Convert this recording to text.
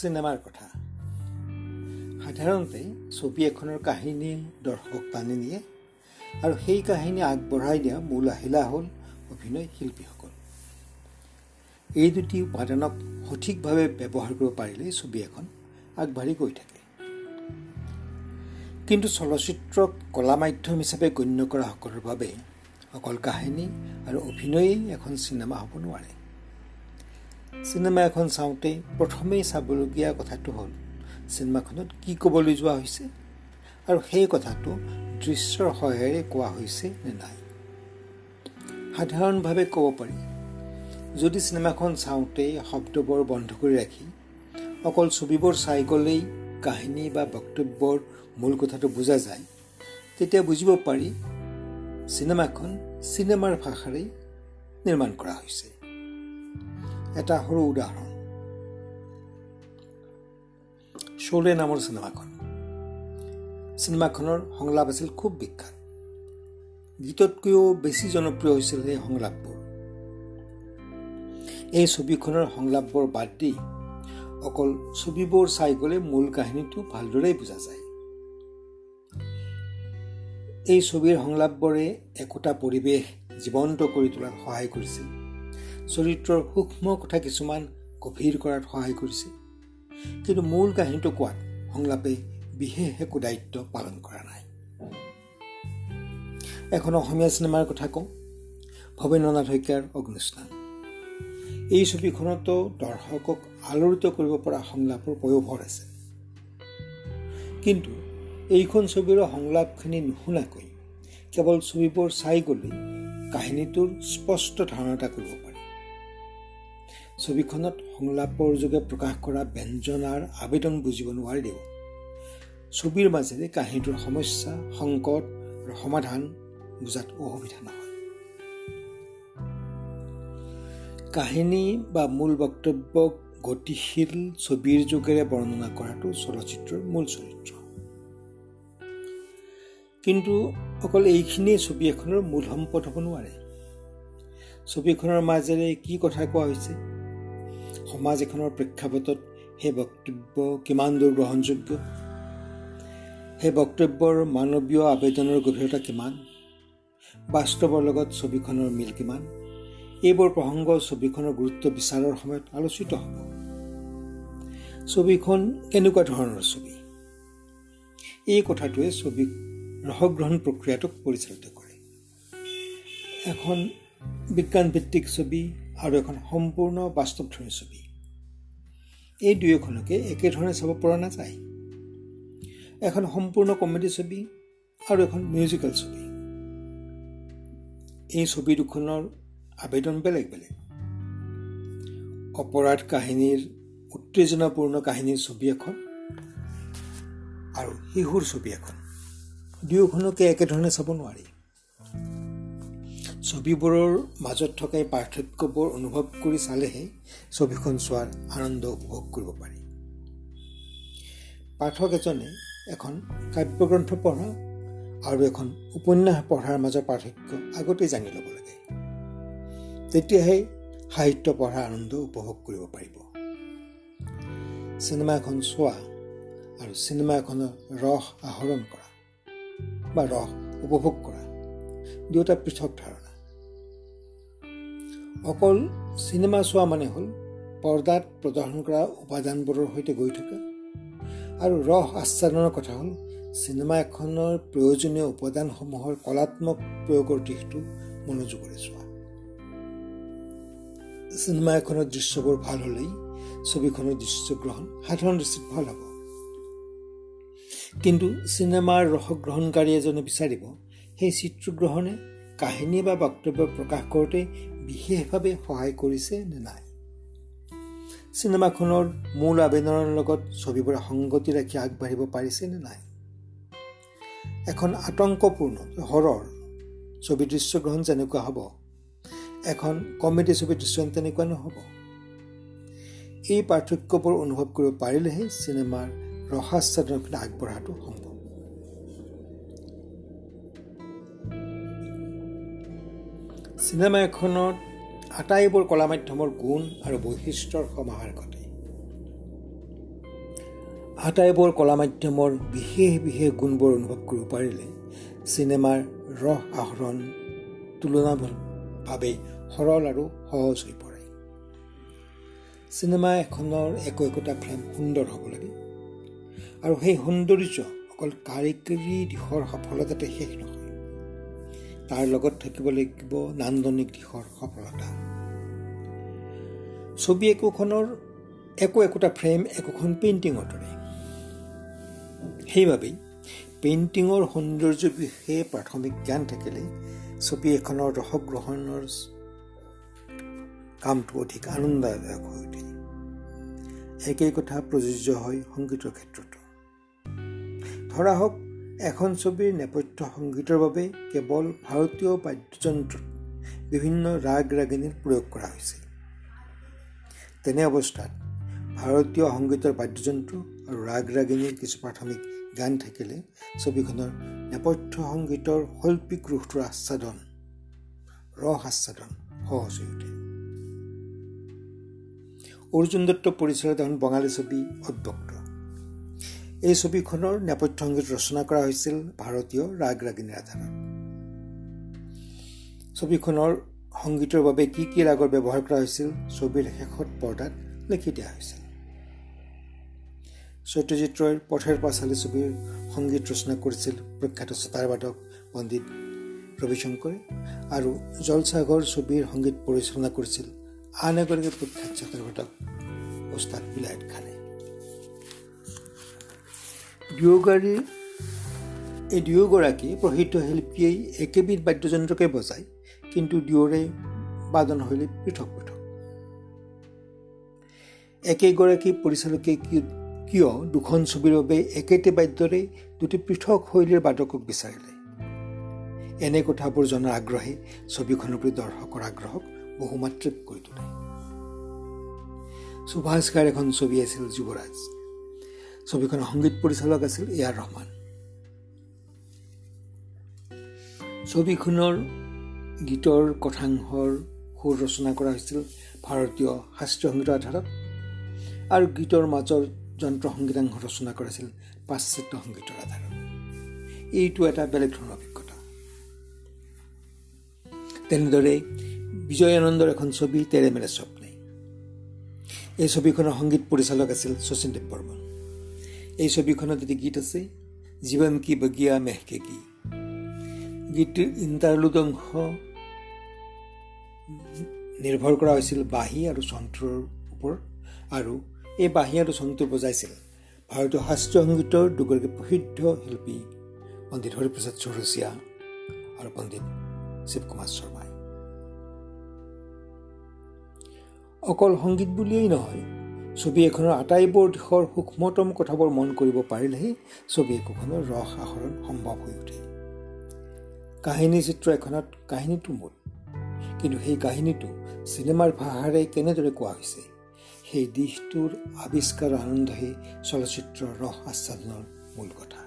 চিনেমাৰ কথা। সাধাৰণতে ছবি এখনৰ কাহিনীয়ে দৰ্শকক টানি নিয়ে আৰু সেই কাহিনী আগবঢ়াই দিয়া মূল আহিলা হ'ল অভিনয় শিল্পীসকল। এই দুটি উপাদানক সঠিকভাৱে ব্যৱহাৰ কৰিব পাৰিলেই ছবি এখন আগবাঢ়ি গৈ থাকে। কিন্তু চলচ্চিত্ৰক কলা মাধ্যম হিচাপে গণ্য কৰাসকলৰ বাবে অকল কাহিনী আৰু অভিনয়েই এখন চিনেমা হ'ব নোৱাৰে। চিনেমা এখন চাওঁতে প্ৰথমেই চাবলগীয়া কথাটো হ'ল চিনেমাখনত কি ক'বলৈ যোৱা হৈছে আৰু সেই কথাটো দৃশ্যৰ সহায়েৰে কোৱা হৈছে নে নাই। সাধাৰণভাৱে ক'ব পাৰি যদি চিনেমাখন চাওঁতেই শব্দবোৰ বন্ধ কৰি ৰাখি অকল ছবিবোৰ চাই গ'লেই কাহিনী বা বক্তব্যৰ মূল কথাটো বুজা যায় তেতিয়া বুজিব পাৰি চিনেমাখন চিনেমাৰ ভাষাৰেই নিৰ্মাণ কৰা হৈছে। এটা সৰু উদাহৰণ। শ্বলে নামৰ চিনেমাখন। চিনেমাখনৰ সংলাপ আছিল খুব বিখ্যাত। গীততকৈও বেছি জনপ্ৰিয় হৈছিল সেই সংলাপবোৰ। এই ছবিখনৰ সংলাপবোৰ বাদ দি অকল ছবিবোৰ চাই গ'লে মূল কাহিনীটো ভালদৰেই বুজা যায়। এই ছবিৰ সংলাপবোৰে একোটা পৰিৱেশ জীৱন্ত কৰি তোলাত সহায় কৰিছিল। চৰিত্ৰৰ সূক্ষ্ম কথা কিছুমান গভীৰ কৰাত সহায় কৰিছিল কিন্তু মূল কাহিনীটো কোৱাত সংলাপে বিশেষ একো দায়িত্ব পালন কৰা নাই। এখন অসমীয়া চিনেমাৰ কথা কওঁ ভৱেন্দ্ৰনাথ শইকীয়াৰ অগ্নিস্নান। এই ছবিখনতো দৰ্শকক আলোড়িত কৰিব পৰা সংলাপৰ পয়োভৰ আছে। কিন্তু এইখন ছবিৰ সংলাপখিনি নুশুনাকৈ কেৱল ছবিবোৰ চাই গ'লেই কাহিনীটোৰ স্পষ্ট ধাৰণা এটা কৰিব পাৰি। ছবিখনত সংলাপৰ যোগে প্ৰকাশ কৰা ব্যঞ্জনাৰ আবেদন বুজিব নোৱাৰিলেও ছবিৰ মাজেৰে কাহিনীটোৰ সমস্যা সংকট আৰু সমাধান বুজাত অসুবিধা নহয়। কাহিনী বা মূল বক্তব্যক গতিশীল ছবিৰ যোগেৰে বৰ্ণনা কৰাটো চলচ্চিত্ৰৰ মূল চৰিত্ৰ। কিন্তু অকল এইখিনিয়ে ছবি এখনৰ মূল সম্পদ হ'ব নোৱাৰে। ছবিখনৰ মাজেৰে কি কথা কোৱা হৈছে? সমাজ এখনৰ প্ৰেক্ষাপটত সেই বক্তব্য কিমান দূৰ গ্ৰহণযোগ্য? সেই বক্তব্যৰ মানৱীয় আবেদনৰ গভীৰতা কিমান? বাস্তৱৰ লগত ছবিখনৰ মিল কিমান? এইবোৰ প্ৰসংগ ছবিখনৰ গুৰুত্ব বিচাৰৰ সময়ত আলোচিত হ'ব। ছবিখন কেনেকুৱা ধৰণৰ ছবি? এই কথাটোৱে ছবি ৰসগ্ৰহণ প্ৰক্ৰিয়াটোক পৰিচালিত কৰে। এখন বিজ্ঞানভিত্তিক ছবি আৰু এখন সম্পূৰ্ণ বাস্তৱধৰ্মী ছবি। এই দুয়োখনকে একেধৰণে চাব পৰা নাযায়। এখন সম্পূৰ্ণ কমেডি ছবি আৰু এখন মিউজিকেল ছবি। এই ছবি দুখনৰ আবেদন বেলেগ বেলেগ। অপৰাধ কাহিনীৰ উত্তেজনাপূৰ্ণ কাহিনীৰ ছবি এখন আৰু শিশুৰ ছবি এখন। দুয়োখনকে একেধৰণে চাব নোৱাৰি। ছবিবোৰৰ মাজত থকা এই পাৰ্থক্যবোৰ অনুভৱ কৰি চালেহে ছবিখন চোৱাৰ আনন্দ উপভোগ কৰিব পাৰি। পাঠক এজনে এখন কাব্যগ্ৰন্থ পঢ়া আৰু এখন উপন্যাস পঢ়াৰ মাজৰ পাৰ্থক্য আগতেই জানি ল'ব লাগে। তেতিয়াহে সাহিত্য পঢ়াৰ আনন্দ উপভোগ কৰিব পাৰিব। চিনেমা এখন চোৱা আৰু চিনেমা এখনৰ ৰস আহৰণ কৰা বা ৰস উপভোগ কৰা দুয়োটা পৃথক ধাৰণা। অকল চিনেমা চোৱা মানে হ'ল পৰ্দাত প্ৰদৰ্শন কৰা উপাদানবোৰৰ সৈতে গৈ থকা। আৰু ৰস আস্বাদনৰ কথা হ'ল চিনেমা এখনৰ প্ৰয়োজনীয় উপাদানসমূহৰ কলাত্মক প্ৰয়োগৰ দিশটো মনোযোগেৰে চোৱা। চিনেমা এখনৰ দৃশ্যবোৰ ভাল হ'লেই ছবিখনৰ দৃশ্যগ্ৰহণ সাধাৰণ দৃষ্টিত ভাল হ'ব। কিন্তু চিনেমাৰ ৰসগ্ৰহণকাৰী এজনে বিচাৰিব সেই চিত্ৰগ্ৰহণে কাহিনী বা বক্তব্য প্ৰকাশ কৰোঁতে বিশেষভাৱে সহায় কৰিছে নে নাই? চিনেমাখনৰ মূল আবেদনৰ লগত ছবিবোৰে সংগতি ৰাখি আগবাঢ়িব পাৰিছে নে নাই? এখন আতংকপূৰ্ণ হৰৰ ছবি দৃশ্যগ্ৰহণ যেনেকুৱা হ'ব এখন কমেডি ছবি দৃশ্য তেনেকুৱা নহ'ব। এই পাৰ্থক্যবোৰ অনুভৱ কৰিব পাৰিলেহে চিনেমাৰ ৰসাস্বাদনৰ আগবঢ়াটো সম্ভৱ। চিনেমা এখনত আটাইবোৰ কলা মাধ্যমৰ গুণ আৰু বৈশিষ্ট্যৰ সমাহাৰ ঘটে। আটাইবোৰ কলা মাধ্যমৰ বিশেষ বিশেষ গুণবোৰ অনুভৱ কৰিব পাৰিলে চিনেমাৰ ৰস আহৰণ তুলনাভাৱে সৰল আৰু সহজ হৈ পৰে। চিনেমা এখনৰ একো একোটা ফ্ৰেম সুন্দৰ হ'ব লাগে আৰু সেই সৌন্দৰ্য অকল কাৰিকৰী দিশৰ সফলতাতে শেষ নহয়। তাৰ লগত থাকিব লাগিব নান্দনিক দিশৰ সফলতা। ছবি একোখনৰ একো একোটা ফ্ৰেম একোখন পেইণ্টিঙৰ দৰে। সেইবাবেই পেইণ্টিঙৰ সৌন্দৰ্য বিষয়ে প্ৰাথমিক জ্ঞান থাকিলে ছবি এখনৰ ৰসগ্ৰহণৰ কামটো অধিক আনন্দদায়ক হৈ উঠে। একেই কথা প্ৰযোজ্য হয় সংগীতৰ ক্ষেত্ৰতো। ধৰা হওক এখন ছবিৰ নেপথ্য সংগীতৰ বাবে কেৱল ভাৰতীয় বাদ্যযন্ত্ৰত বিভিন্ন ৰাগ ৰাগিনীৰ প্ৰয়োগ কৰা হৈছে তেনে অৱস্থাত ভাৰতীয় সংগীতৰ বাদ্যযন্ত্ৰ আৰু ৰাগ ৰাগিনীৰ কিছু প্ৰাথমিক জ্ঞান থাকিলে ছবিখনৰ নেপথ্য সংগীতৰ শৈল্পিক ৰূপটোৰ আচ্ছাদন ৰস আচ্ছাদন সহজ হৈ উঠে। অৰ্জুন দত্ত পৰিচালিত এখন বঙালী ছবি অব্যক্ত। এই ছবিখনৰ নেপথ্য সংগীত ৰচনা কৰা হৈছিল ভাৰতীয় ৰাগ ৰাগিনীৰ আধাৰত ছবিখনৰ সংগীতৰ বাবে কি কি ৰাগৰ ব্যৱহাৰ কৰা হৈছিল ছবিৰ শেষত পৰ্দাত লিখি দিয়া হৈছিল। সত্যজিৎ ৰয়ৰ পথেৰ পাঁচালী ছবিৰ সংগীত ৰচনা কৰিছিল প্ৰখ্যাত চতাৰবাদক পণ্ডিত ৰবিশংকৰে আৰু জলসাগৰ ছবিৰ সংগীত পৰিচালনা কৰিছিল আন এগৰাকী প্ৰখ্যাত চতাৰবাদক ওস্তাদ বিলায়ত খানে। দুয়োগৰাকী এই দুয়োগৰাকী প্ৰসিদ্ধ শিল্পীয়েই একেবিধ বাদ্যযন্ত্ৰকে বজায় কিন্তু দুয়োৰে বাদন শৈলী পৃথক পৃথক। একেগৰাকী পৰিচালকে কিয় দুখন ছবিৰ বাবে একেটি বাদ্যৰে দুটি পৃথক শৈলীৰ বাদকক বিচাৰিলে? এনে কথাবোৰ জনাৰ আগ্ৰহে ছবিখনৰ প্ৰতি দৰ্শকৰ আগ্ৰহক বহুমাত্ৰিক কৰি তোলে। সুভাষ গাৰ এখন ছবি আছিল যুৱৰাজ। ছবিখনৰ সংগীত পৰিচালক আছিল এ আৰ ৰহমান। ছবিখনৰ গীতৰ কথাংশৰ সুৰ ৰচনা কৰা হৈছিল ভাৰতীয় শাস্ত্ৰীয় সংগীতৰ আধাৰত আৰু গীতৰ মাজৰ যন্ত্ৰ সংগীতাংশ ৰচনা কৰিছিল পাশ্চাত্য সংগীতৰ আধাৰত। এইটো এটা বেলেগ ধৰণৰ অভিজ্ঞতা। তেনেদৰে বিজয় আনন্দৰ এখন ছবি তেৰে মেৰে স্বপ্নে। এই ছবিখনৰ সংগীত পৰিচালক আছিল শচীন দেৱ বৰ্মন এই ছবিখনত এটি গীত আছে জীৱন কি বগীয়া মেহকে কি গীতটিৰ ইণ্টাৰলুড অংশ নিৰ্ভৰ কৰা হৈছিল বাঁহী আৰু চন্ত্ৰৰ ওপৰত আৰু এই বাঁহী আৰু চন্ত্ৰ বজাইছিল ভাৰতীয় শাস্ত্ৰীয় সংগীতৰ দুগৰাকী প্ৰসিদ্ধ শিল্পী পণ্ডিত হৰিপ্ৰসাদ চৌৰচীয়া আৰু পণ্ডিত শিৱ কুমাৰ শৰ্মাই। অকল সংগীত বুলিয়েই নহয় ছবি এখনৰ আটাইবোৰ দিশৰ সূক্ষ্মতম কথাবোৰ মন কৰিব পাৰিলেহে ছবি একোখনৰ ৰস আহৰণ সম্ভৱ হৈ উঠে। কাহিনী চিত্ৰ এখনত কাহিনীটো মূল। কিন্তু সেই কাহিনীটো চিনেমাৰ ভাষাৰে কেনেদৰে কোৱা হৈছে সেই দিশটোৰ আৱিষ্কাৰ আনন্দহে চলচ্চিত্ৰৰ ৰস আস্বাদনৰ মূল কথা।